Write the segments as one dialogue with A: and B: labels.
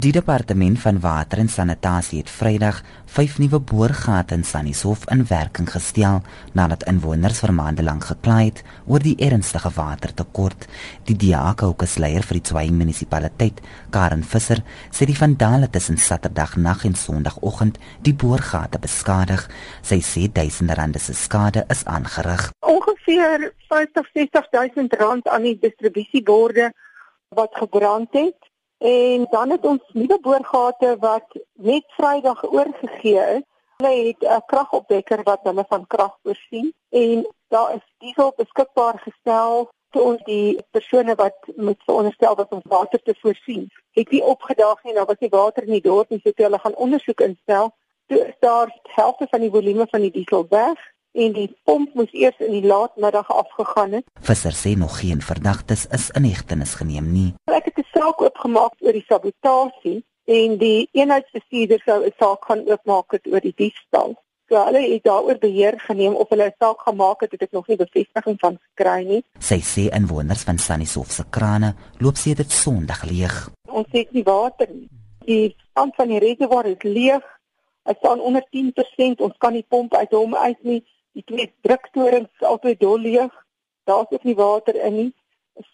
A: Die departement van water en sanitasie het Vrydag 5 nuwe boorgate in Sannieshof in werking gestel nadat inwoners vir maande lank gekla het oor die ernstige watertekort. Die diakokus leier vir die twee munisipaliteit, Karen Visser, sê die vandale tussen Saterdag nag en Sondagoggend die boorgate beskadig. Sy sê duisende rande se skade is aangerig.
B: Ongeveer 50 60000 rand aan die distribusieborde wat gebrand het En dan het ons nuwe boorgate wat net Vrydag oorgegee is. Hulle het 'n kragopwekker wat hulle van krag voorsien en daar is diesel beskikbaar gestel vir ons die persone wat moet veronderstel dat ons water te voorsien. Het nie opgedaag nie, daar was nie water in die dorp nie, so hulle gaan ondersoek instel. Toe is daar helfte van die volume van die diesel weg en die pomp moes eers in die laatmiddag afgegaan het.
A: Visser sê nog geen verdagtes is in hegtenis geneem nie.
B: Ek het 'n saak oopgemaak oor die sabotasie en die eenheidsbestuurder sou 'n saak gaan oopmaak oor die diefstal. So hulle het daaroor beheer geneem of hulle 'n saak gemaak het, het ek nog nie bevestiging van gekry nie.
A: Sy sê inwoners van Sannieshof se krane loop sedert Sondag leeg.
B: Ons het nie water nie. Die stand van die reservoir is leeg. Hy staan onder 10%. Ons kan nie pomp uit hom uit nie. Die twee druktorings altyd dol leeg. Daar's ook nie water in nie.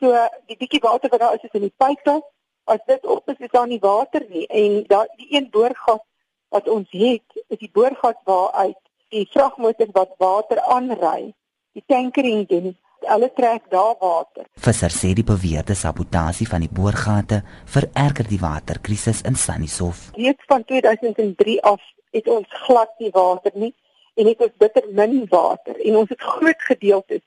B: So die bietjie water wat daar is is in die pype. As dit op is, is daar nie water nie en daar die een boorgat wat ons het, is die boorgat waaruit die vragmotors wat water aanry, die tankering doen. Hulle trek daar water.
A: Visser sê die beweerde sabotasie van die boorgate vererger die waterkrisis in Sannieshof.
B: Reeds van 2003 af het ons glad nie water nie en het ons bitter min water en ons het groot gedeeltes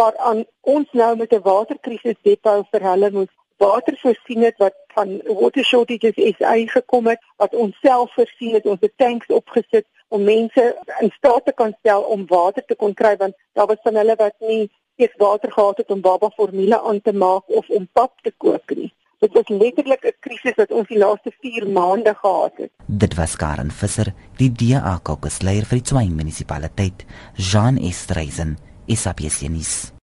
B: waaraan ons nou met 'n waterkrisis depo vir hulle moet water voorsien het wat van water shortages is uitgekom het wat ons self voorsien het ons het tanks opgesit om mense in staat te kan stel om water te kon kry want daar was van hulle wat nie eers water gehad het om baba formule aan te maak of om pap te kook nie Dit was letterlik 'n krisis wat ons die laaste 4 maande gehad het.
A: Dit was Karen Visser, die DA kokesleier vir die Tshwane munisipaliteit, Jean Estreisen, Isapiesinis.